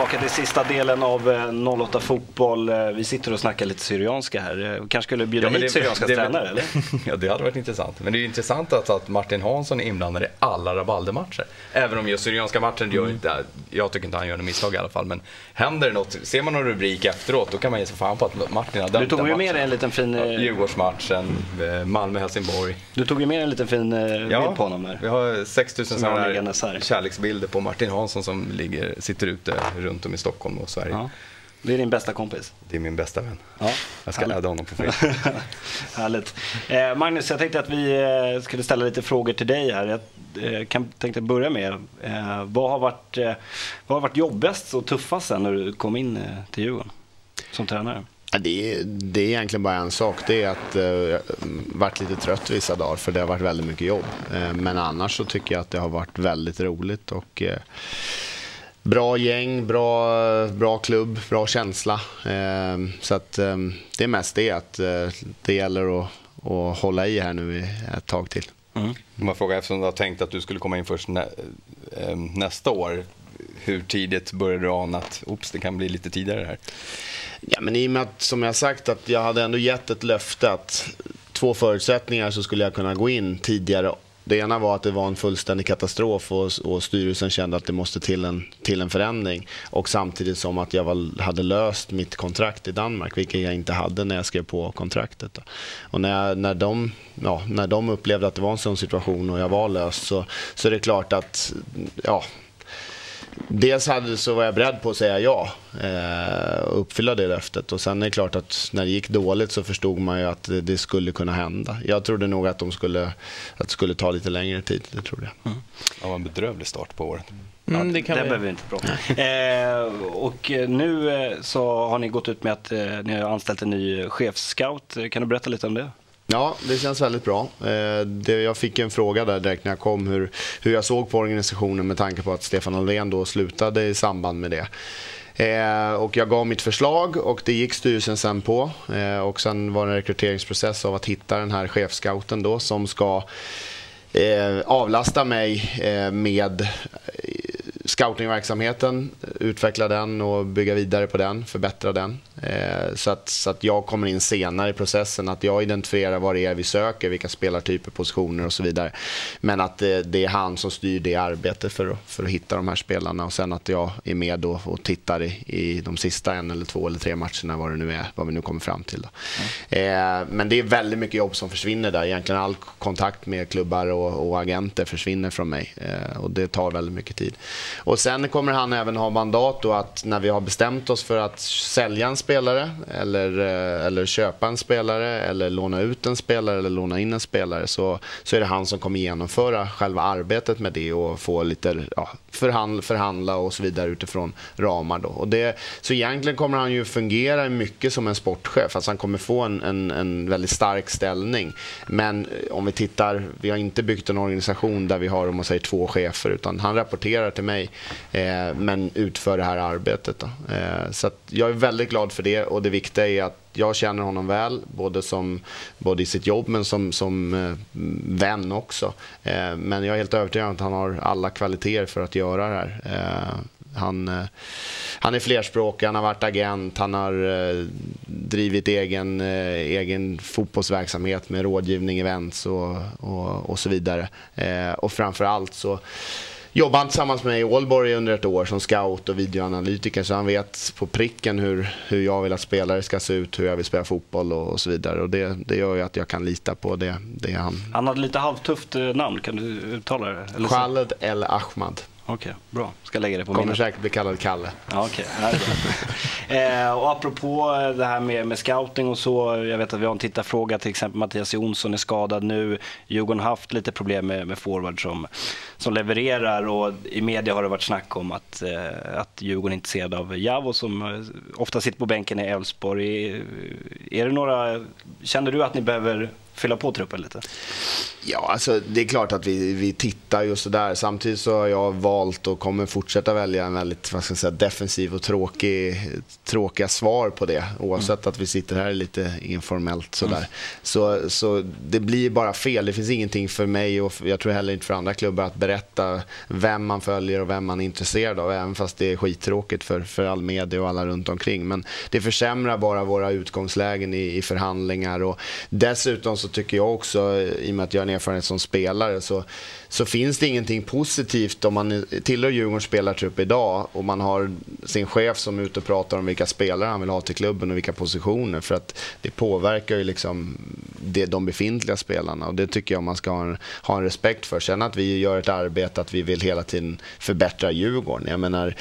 tillbaka till sista delen av 08 Fotboll. Vi sitter och snackar lite Syrianska här. Kanske skulle bjuda ja, hit det, Syrianskas det, tränare, eller? Ja, det hade varit intressant. Men det är ju intressant att, att Martin Hansson är inblandad i alla Rabalder-matcher. Även om just Syrianska matchen, mm. inte, jag tycker inte han gör något misstag i alla fall. Men händer det något, ser man någon rubrik efteråt, då kan man ge sig fan på att Martin har dömt Du tog ju med dig en liten fin... Djurgårdsmatchen, eh, Malmö-Helsingborg. Du tog ju med en liten fin eh, bild ja, på honom där. vi har 6000 sådana kärleksbilder på Martin Hansson som ligger, sitter ute runt om i Stockholm och Sverige. Ja. Det är din bästa kompis? Det är min bästa vän. Ja, jag ska adda honom på Facebook. härligt. Eh, Magnus, jag tänkte att vi eh, skulle ställa lite frågor till dig här. Jag eh, kan, tänkte börja med, eh, vad, har varit, eh, vad har varit jobbigast och tuffast sen när du kom in eh, till Djurgården som tränare? Det är, det är egentligen bara en sak. Det är att jag eh, varit lite trött vissa dagar för det har varit väldigt mycket jobb. Eh, men annars så tycker jag att det har varit väldigt roligt. Och, eh, bra gäng, bra, bra klubb, bra känsla. så att, det är mest det att det gäller att, att hålla i här nu ett tag till. Mm. Man frågar eftersom du har tänkt att du skulle komma in först nä, nästa år. Hur tidigt började du ana att Oops, det kan bli lite tidigare här? Ja, men i och med att, som jag sagt, att jag hade ändå gett ett löfte att två förutsättningar så skulle jag kunna gå in tidigare. Det ena var att det var en fullständig katastrof och, och styrelsen kände att det måste till en, till en förändring. Och samtidigt som att jag var, hade löst mitt kontrakt i Danmark, vilket jag inte hade när jag skrev på kontraktet. Och när, jag, när, de, ja, när de upplevde att det var en sån situation och jag var löst så, så är det klart att ja, dels hade, så var jag beredd på att säga ja eh, och uppfylla det löftet. Och sen är det klart att när det gick dåligt så förstod man ju att det, det skulle kunna hända. Jag trodde nog att, de skulle, att det skulle ta lite längre tid. Det trodde jag. Mm. Det var en bedrövlig start på året. Mm, det kan det vi... behöver vi inte prata om. eh, och nu eh, så har ni gått ut med att eh, ni har anställt en ny chefsscout. Kan du berätta lite om det? Ja, det känns väldigt bra. Eh, jag fick en fråga där direkt när jag kom hur, hur jag såg på organisationen med tanke på att Stefan Löfven då slutade i samband med det. Eh, och jag gav mitt förslag och det gick styrelsen sen på. Eh, och sen var det en rekryteringsprocess av att hitta den här chefscouten då som ska eh, avlasta mig eh, med scoutingverksamheten, utveckla den och bygga vidare på den, förbättra den. Eh, så, att, så att jag kommer in senare i processen, att jag identifierar vad det är vi söker, vilka spelartyper, positioner och så vidare. Men att det, det är han som styr det arbetet för, för att hitta de här spelarna och sen att jag är med då och tittar i, i de sista en eller två eller tre matcherna, vad det nu är, vad vi nu kommer fram till. Mm. Eh, men det är väldigt mycket jobb som försvinner där. Egentligen all kontakt med klubbar och, och agenter försvinner från mig eh, och det tar väldigt mycket tid. Och sen kommer han även ha mandat då att när vi har bestämt oss för att sälja en spelare eller, eh, eller köpa en spelare eller låna ut en spelare eller låna in en spelare så, så är det han som kommer genomföra själva arbetet med det och få lite ja, förhandla, förhandla och så vidare utifrån ramar. Då. Och det, så egentligen kommer han ju fungera mycket som en sportchef. Alltså han kommer få en, en, en väldigt stark ställning. Men eh, om vi tittar, vi har inte byggt en organisation där vi har om man säger två chefer utan han rapporterar till mig eh, men utför det här arbetet. Eh, så jag är väldigt glad för det och det viktiga är att jag känner honom väl, både, som, både i sitt jobb men som, som eh, vän också. Eh, men jag är helt övertygad om att han har alla kvaliteter för att göra det här. Eh, han, eh, han är flerspråkig, han har varit agent, han har eh, drivit egen, eh, egen fotbollsverksamhet med rådgivning, events och, och, och så vidare. och framför allt så jobbade han tillsammans med mig i Ålborg under ett år som scout och videoanalytiker så han vet på pricken hur, hur jag vill att spelare ska se ut, hur jag vill spela fotboll och, och så vidare. Och det, det gör ju att jag kan lita på det, det han... Han hade lite halvtufft namn, kan du uttala det? Khaled El Ahmad. Okej, okay, bra. Ska lägga det på Kommer minnet. säkert bli kallad Kalle. Ja, okay. eh, och apropå det här med, med scouting och så. Jag vet att vi har en tittarfråga. Till exempel Mattias Jonsson är skadad nu. Djurgården har haft lite problem med, med forward som, som levererar. Och I media har det varit snack om att, eh, att Djurgården är intresserad av Javo som eh, ofta sitter på bänken i Elfsborg. Är det några, känner du att ni behöver fylla på truppen lite? Ja, alltså det är klart att vi, vi tittar ju sådär. Samtidigt så har jag valt och kommer fortsätta välja en väldigt vad ska jag säga, defensiv och tråkig, tråkiga svar på det. Oavsett mm. att vi sitter här lite informellt sådär. Mm. Så, så det blir bara fel. Det finns ingenting för mig och jag tror heller inte för andra klubbar att berätta vem man följer och vem man är intresserad av. Även fast det är skittråkigt för, för all media och alla runt omkring. Men det försämrar bara våra utgångslägen i, i förhandlingar. Och dessutom så tycker jag också, eh, i och med att jag har en erfarenhet som spelare, så, så finns det ingenting positivt om man tillhör Djurgårdens spelartrupp idag och man har sin chef som är ute och pratar om vilka spelare han vill ha till klubben och vilka positioner. För att det påverkar ju liksom det, de befintliga spelarna och det tycker jag man ska ha en, ha en respekt för. Sen att vi gör ett arbete att vi vill hela tiden förbättra Djurgården. Jag menar,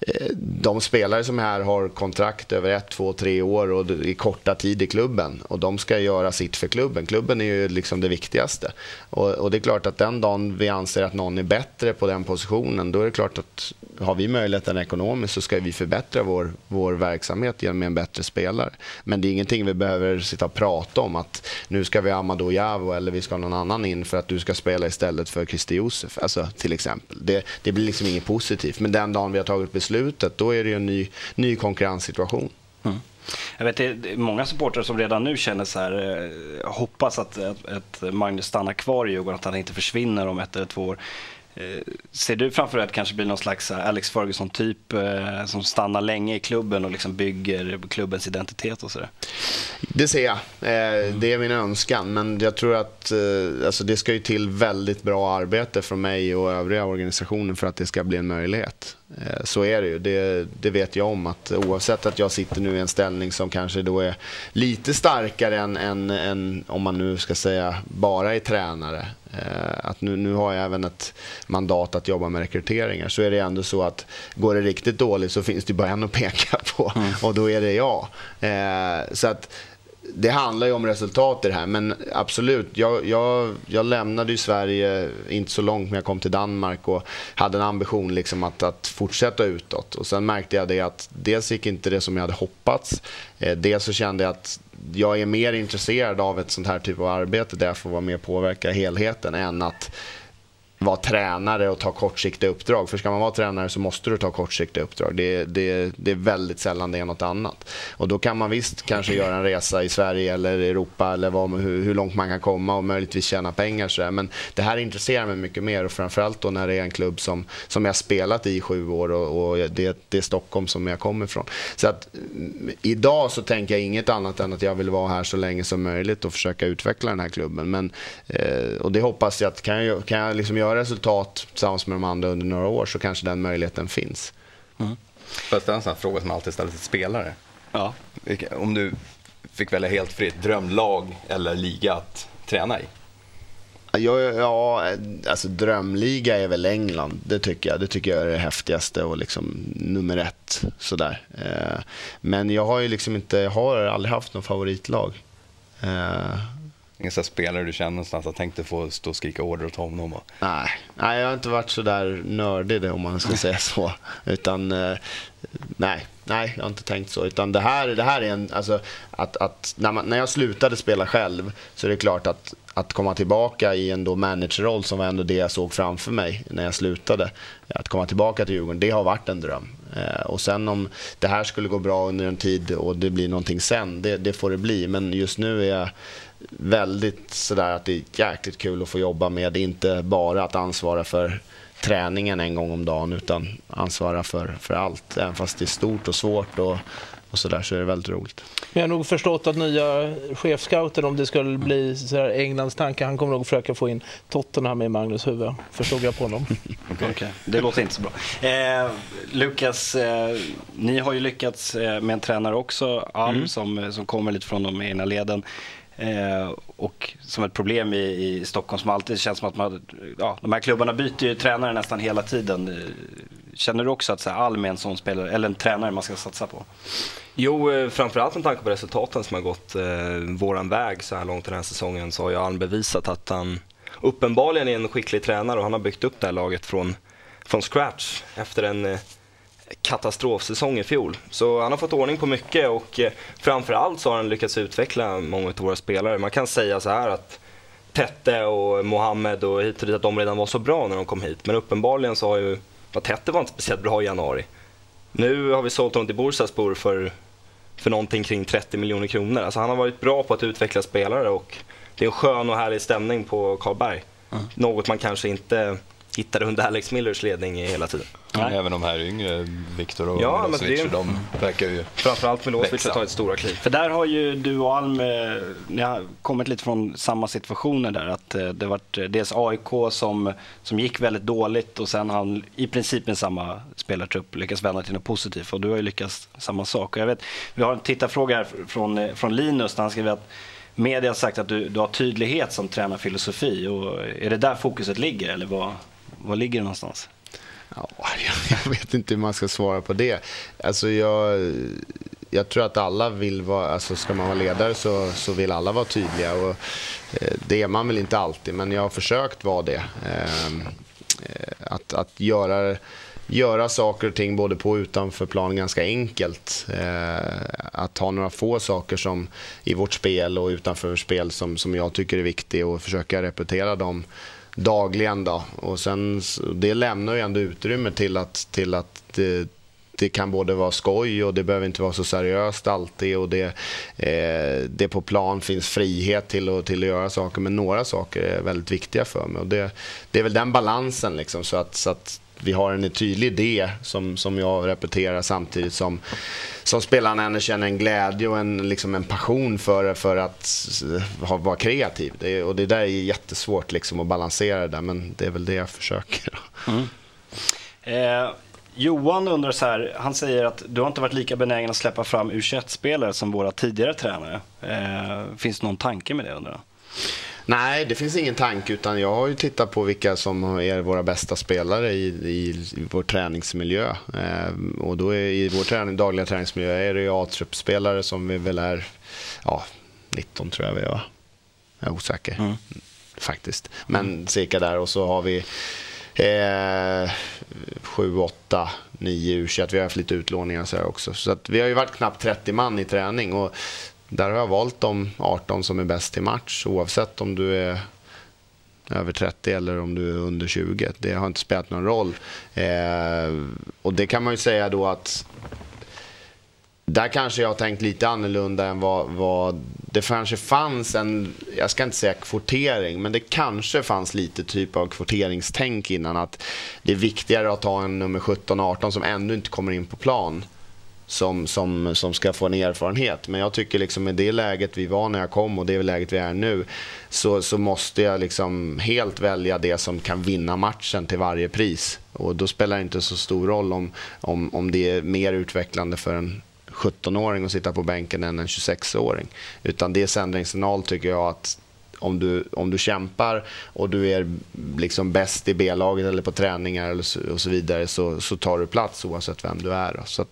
eh, de spelare som är här har kontrakt över ett, två, tre år och i korta tid i klubben och de ska göra sitt för klubben. Klubben är ju liksom det viktigaste. Och, och det är klart att den dagen vi anser att någon är bättre på den positionen, då är det klart att har vi möjligheten ekonomiskt så ska vi förbättra vår, vår verksamhet genom en bättre spelare. Men det är ingenting vi behöver sitta och prata om att nu ska vi ha Amadou Javo eller vi ska ha någon annan in för att du ska spela istället för Christer Josef, alltså till exempel. Det, det blir liksom inget positivt. Men den dagen vi har tagit beslutet, då är det en ny, ny konkurrenssituation. Mm. Jag vet, det är många supportrar som redan nu känner så här, eh, hoppas att, att, att Magnus stannar kvar i Djurgården, att han inte försvinner om ett eller två år. Eh, ser du framför dig att det kanske blir någon slags eh, Alex Ferguson-typ som stannar länge i klubben och liksom bygger klubbens identitet och sådär? Det ser jag. Det är min önskan. Men jag tror att alltså det ska ju till väldigt bra arbete från mig och övriga organisationer för att det ska bli en möjlighet. Så är det ju. Det, det, vet jag om. att Oavsett att jag sitter nu i en ställning som kanske då är lite starkare än, än, än om man nu ska säga bara är tränare Eh, att nu, nu har jag även ett mandat att jobba med rekryteringar så är det ändå så att går det riktigt dåligt så finns det bara en att peka på mm. och då är det jag. Eh, så att det handlar ju om resultat i det här, men absolut. Jag, jag, jag lämnade ju Sverige, inte så långt, men jag kom till Danmark och hade en ambition liksom att, att fortsätta utåt. Och Sen märkte jag det att dels gick inte det som jag hade hoppats. Eh, dels så kände jag att jag är mer intresserad av ett sånt här typ av arbete där jag får vara med och påverka helheten än att vara tränare och ta kortsiktiga uppdrag. För ska man vara tränare så måste du ta kortsiktiga uppdrag. Det, det, det är väldigt sällan det är något annat. Och då kan man visst kanske göra en resa i Sverige eller Europa eller vad, hur, hur långt man kan komma och möjligtvis tjäna pengar. Så Men det här intresserar mig mycket mer och framförallt då när det är en klubb som, som jag spelat i i sju år och, och det, det, är Stockholm som jag kommer ifrån. Så att mm, idag så tänker jag inget annat än att jag vill vara här så länge som möjligt och försöka utveckla den här klubben. Men, eh, och det hoppas jag att kan jag, kan jag liksom göra resultat tillsammans med de andra under några år så kanske den möjligheten finns. Mm. Får jag ställa en sån fråga som alltid ställs till spelare? Ja. Om du fick välja helt fritt, drömlag eller liga att träna i? Ja, ja, alltså drömliga är väl England. Det tycker jag. Det tycker jag är det häftigaste och liksom nummer ett. Sådär. Eh, men jag har ju liksom inte, jag har aldrig haft någon favoritlag. Eh, Ingen sån spelare du känner någonstans att tänkte få stå och skrika order åt honom? Och... Nej. Nej, jag har inte varit så där nördig om man ska säga så. Utan, eh, nej, nej, jag har inte tänkt så. Utan det här, det här är en, alltså, att, att när, man, när jag slutade spela själv så är det klart att att komma tillbaka i en då managerroll som var ändå det jag såg framför mig när jag slutade. Att komma tillbaka till Djurgården, det har varit en dröm. Eh, och sen om det här skulle gå bra under en tid och det blir någonting sen, det, det får det bli. Men just nu är jag väldigt sådär att det är jäkligt kul att få jobba med. Inte bara att ansvara för träningen en gång om dagen utan ansvara för, för allt. Även fast det är stort och svårt och, och så där så är det väldigt roligt. Men jag har nog förstått att nya chefscouten, om det skulle bli så här Englands tanke, han kommer nog försöka få in Tottenham i Magnus huvud. Förstod jag på honom. okay. okay. Det låter inte så bra. Eh, Lukas, eh, ni har ju lyckats eh, med en tränare också, Alm, mm. som, som kommer lite från de egna leden. Eh, och som ett problem i, i, Stockholm som alltid känns som att man, ja, de här klubbarna byter ju tränare nästan hela tiden. Känner du också att så här, Alm är en sån spelare, eller en tränare man ska satsa på? Jo, eh, framförallt med tanke på resultaten som har gått eh, våran väg så här långt den här säsongen så har ju Alm bevisat att han uppenbarligen är en skicklig tränare och han har byggt upp det här laget från, från scratch efter en, eh, katastrofsäsong i fjol. Så han har fått ordning på mycket och eh, framförallt så har han lyckats utveckla många av våra spelare. Man kan säga så här att Tette och Mohammed och hit och dit, att de redan var så bra när de kom hit. Men uppenbarligen så har ju, ja, Tette var inte speciellt bra i januari. Nu har vi sålt honom till Bursaspor för, för någonting kring 30 miljoner kronor. Alltså han har varit bra på att utveckla spelare och det är en skön och härlig stämning på Karlberg. Mm. Något man kanske inte hittade under Alex Millers ledning hela tiden. Ja. Även de här yngre, Viktor och ja, Milosevic, det... de verkar ju Framförallt Milosevic har tagit stora kliv. För där har ju du och Alm, eh, ni har kommit lite från samma situationer där. Att eh, det varit eh, dels AIK som, som gick väldigt dåligt och sen han i princip med samma spelartrupp lyckats vända till något positivt och du har ju lyckats samma sak. Och jag vet, vi har en tittarfråga här från, från Linus där han skriver att media har sagt att du, du har tydlighet som tränarfilosofi och är det där fokuset ligger eller vad, var ligger det någonstans? Ja, jag vet inte hur man ska svara på det. Alltså jag, jag tror att alla vill vara, alltså ska man vara ledare så, så vill alla vara tydliga. Och, eh, det är man väl inte alltid, men jag har försökt vara det. Eh, eh, att, att göra, göra saker och ting både på och utanför plan ganska enkelt. Eh, att ha några få saker som i vårt spel och utanför spel som, som jag tycker är viktiga och försöka repetera dem dagligen. Då. Och sen, det lämnar ju ändå utrymme till att, till att det, det kan både vara skoj och det behöver inte vara så seriöst alltid. Och det, eh, det på plan finns frihet till att, till att göra saker. Men några saker är väldigt viktiga för mig. Och det, det är väl den balansen. Liksom, så, att, så att vi har en tydlig idé som, som jag repeterar samtidigt som, som spelarna känner en glädje och en, liksom en passion för, för att ha, vara kreativ. Det, och det där är jättesvårt liksom att balansera det där, men det är väl det jag försöker. Mm. Eh, Johan undrar så här, han säger att du har inte varit lika benägen att släppa fram U21-spelare som våra tidigare tränare. Eh, finns det någon tanke med det undrar han? Nej, det finns ingen tanke utan jag har ju tittat på vilka som är våra bästa spelare i, i, i vår träningsmiljö. Eh, och då är, i vår träning, dagliga träningsmiljö är det A-truppspelare som vi väl är ja, 19 tror jag vi är. Va? Jag är osäker mm. faktiskt. Men mm. cirka där och så har vi eh, 7, 8, 9 u Vi har haft lite utlåningar så också. Så att vi har ju varit knappt 30 man i träning. Och där har jag valt de 18 som är bäst i match oavsett om du är över 30 eller om du är under 20. Det har inte spelat någon roll. Eh, och det kan man ju säga då att där kanske jag har tänkt lite annorlunda än vad, vad det kanske fanns en, jag ska inte säga kvotering, men det kanske fanns lite typ av kvoteringstänk innan. Att det är viktigare att ha en nummer 17-18 som ännu inte kommer in på plan som, som, som ska få en erfarenhet. Men jag tycker liksom med det läget vi var när jag kom och det läget vi är nu så, så måste jag liksom helt välja det som kan vinna matchen till varje pris. Och då spelar det inte så stor roll om, om, om det är mer utvecklande för en 17-åring att sitta på bänken än en 26-åring. Utan det är sändningssignal tycker jag att om du, om du kämpar och du är liksom bäst i B-laget eller på träningar och så vidare så, så tar du plats oavsett vem du är. Så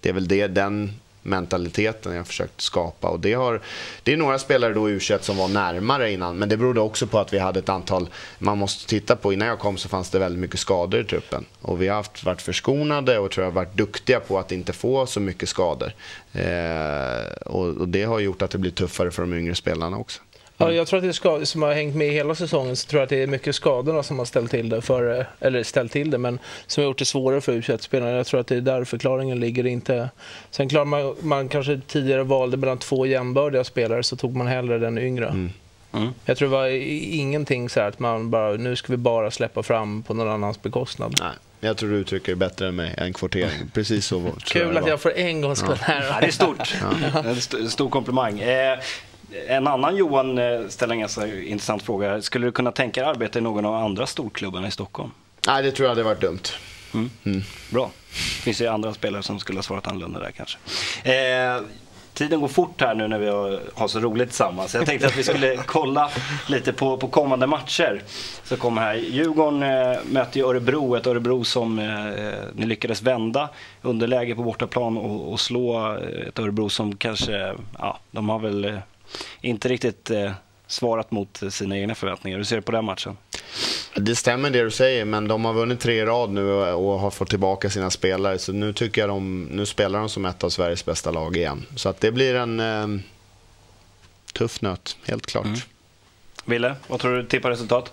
det är väl det, den mentaliteten jag försökt skapa. Och det, har, det är några spelare då i som var närmare innan, men det berodde också på att vi hade ett antal, man måste titta på, innan jag kom så fanns det väldigt mycket skador i truppen. Och vi har haft, varit förskonade och tror jag varit duktiga på att inte få så mycket skador. Eh, och, och, det har gjort att det blir tuffare för de yngre spelarna också. Ja, jag tror att det är skador som har hängt med hela säsongen så tror jag att det är mycket skadorna som har ställt till det, för, eller ställt till det men som har gjort det svårare för u spelarna Jag tror att det är där förklaringen ligger. Inte... Sen klart man, man kanske tidigare valde mellan två jämbördiga spelare så tog man hellre den yngre. Mm. Mm. Jag tror det var ingenting så att man bara, nu ska vi bara släppa fram på någon annans bekostnad. Nej. Jag tror du uttrycker det bättre än mig, en kvotering. Precis så Kul att jag för en gång skull ja. här. Ja, det är stort. Ja. En stor komplimang. Eh, en annan Johan eh, ställer en ganska intressant fråga. Skulle du kunna tänka dig arbeta i någon av de andra storklubbarna i Stockholm? Nej, det tror jag hade varit dumt. Mm. Mm. Bra. Det finns ju andra spelare som skulle ha svarat annorlunda där kanske. Eh, tiden går fort här nu när vi har, så roligt tillsammans. Jag tänkte att vi skulle kolla lite på, på kommande matcher. Så kommer här. Djurgården eh, möter Örebro, ett Örebro som eh, ni lyckades vända underläge på bortaplan och, och slå ett Örebro som kanske, ja, de har väl inte riktigt eh, svarat mot sina egna förväntningar. Hur ser du på den matchen? Det stämmer det du säger, men de har vunnit tre i rad nu och har fått tillbaka sina spelare. Så nu tycker jag de, nu spelar de som ett av Sveriges bästa lag igen. Så att det blir en eh, tuff nöt, helt klart. Ville, vad tror du tippar resultat?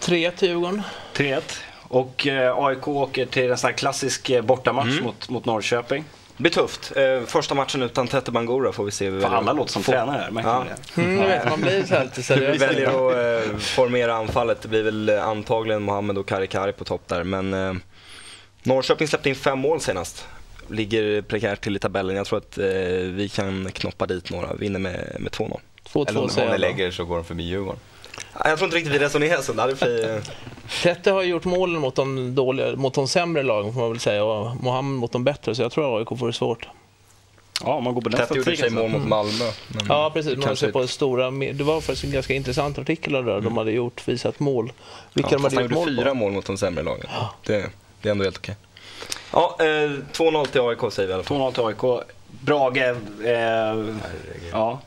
3 till Djurgården. 3-1. Och eh, AIK åker till en sån här klassisk eh, bortamatch mot, mot Norrköping. Det blir tufft. Eh, första matchen utan Tete Bangura får vi se. vi väljer. alla låter som Få- tränare här, märker Ja. det? Mm, vet, man blir så här lite Vi seriös. väljer att eh, formera anfallet. Det blir väl antagligen Mohamed och Kari Kari på topp där. Men eh, Norrköping släppte in fem mål senast. Ligger prekärt till i tabellen. Jag tror att eh, vi kan knoppa dit några. Vinner med, med 2-0. 2-2 Eller om säger ni jag. då. lägger så går de förbi Djurgården. Ja, Jag tror inte riktigt vi resonerar så. Vi, Tette har gjort målen mot de, dåliga, mot de sämre lagen får man väl säga och Mohammed mot de bättre så jag tror att AIK får det svårt. Ja, om man går på den Tätt gjorde sig statistiken. mål mot Malmö. men- Ja precis, man ser på stora, det var faktiskt en ganska intressant artikel där de hade gjort, visat mål. Vilka Ja, de hade gjort gjorde mål fyra på. mål mot de sämre lagen. Det, det är ändå helt okej. Ja, eh, 2-0 till AIK säger vi i alla fall. 2-0 till AIK. Brage, eh, ja.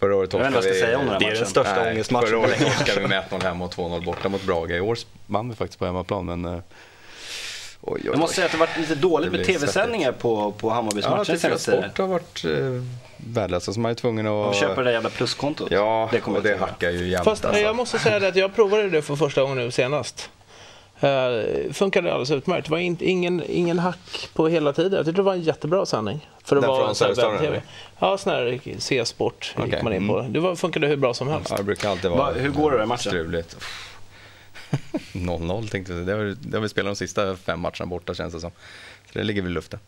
Förra året Jag vet inte vad jag ska säga om den här Det är den största Nej, ångestmatchen Förra på året länge. torskade vi med 1-0 hemma och 2-0 borta mot Brage. I år vann vi faktiskt på hemmaplan, men... eh, Oj, oj, Jag måste säga att det har varit lite dåligt med tv-sändningar på, på Hammarbys Ja, matcher senaste tiden. sport har varit eh, värdelösa, så man är tvungen att... De köper det där jävla pluskontot. Ja, det kommer och det hackar ju jämt. Fast alltså. jag måste säga det att jag provade det för första gången nu senast. Uh, funkade alldeles utmärkt. Det var inte, ingen, ingen hack på hela tiden. Jag tyckte det var en jättebra sändning. För att vara från webb-tv. Ja, sån här C-sport gick Okej, man in på. Det var, funkade hur bra som helst. Ja, det brukar alltid Va, vara hur går det i matchen? struligt. 0-0 tänkte vi. Det har, det har vi spelat de sista fem matcherna borta känns det som. Så det ligger väl i luften.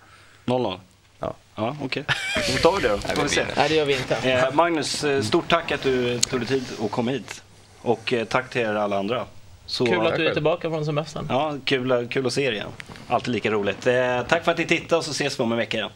0-0? Ja. Ja, okej. Då tar vi det då. Får vi vi se. Nej, det gör vi inte. Eh, Magnus, eh, stort tack att du tog dig tid och kom hit. Och eh, tack till er alla andra. Så, Kul att du är tillbaka från semestern. Ja, kul, kul att se er igen. Alltid lika roligt. Eh, tack för att ni tittade och så ses vi om en vecka igen.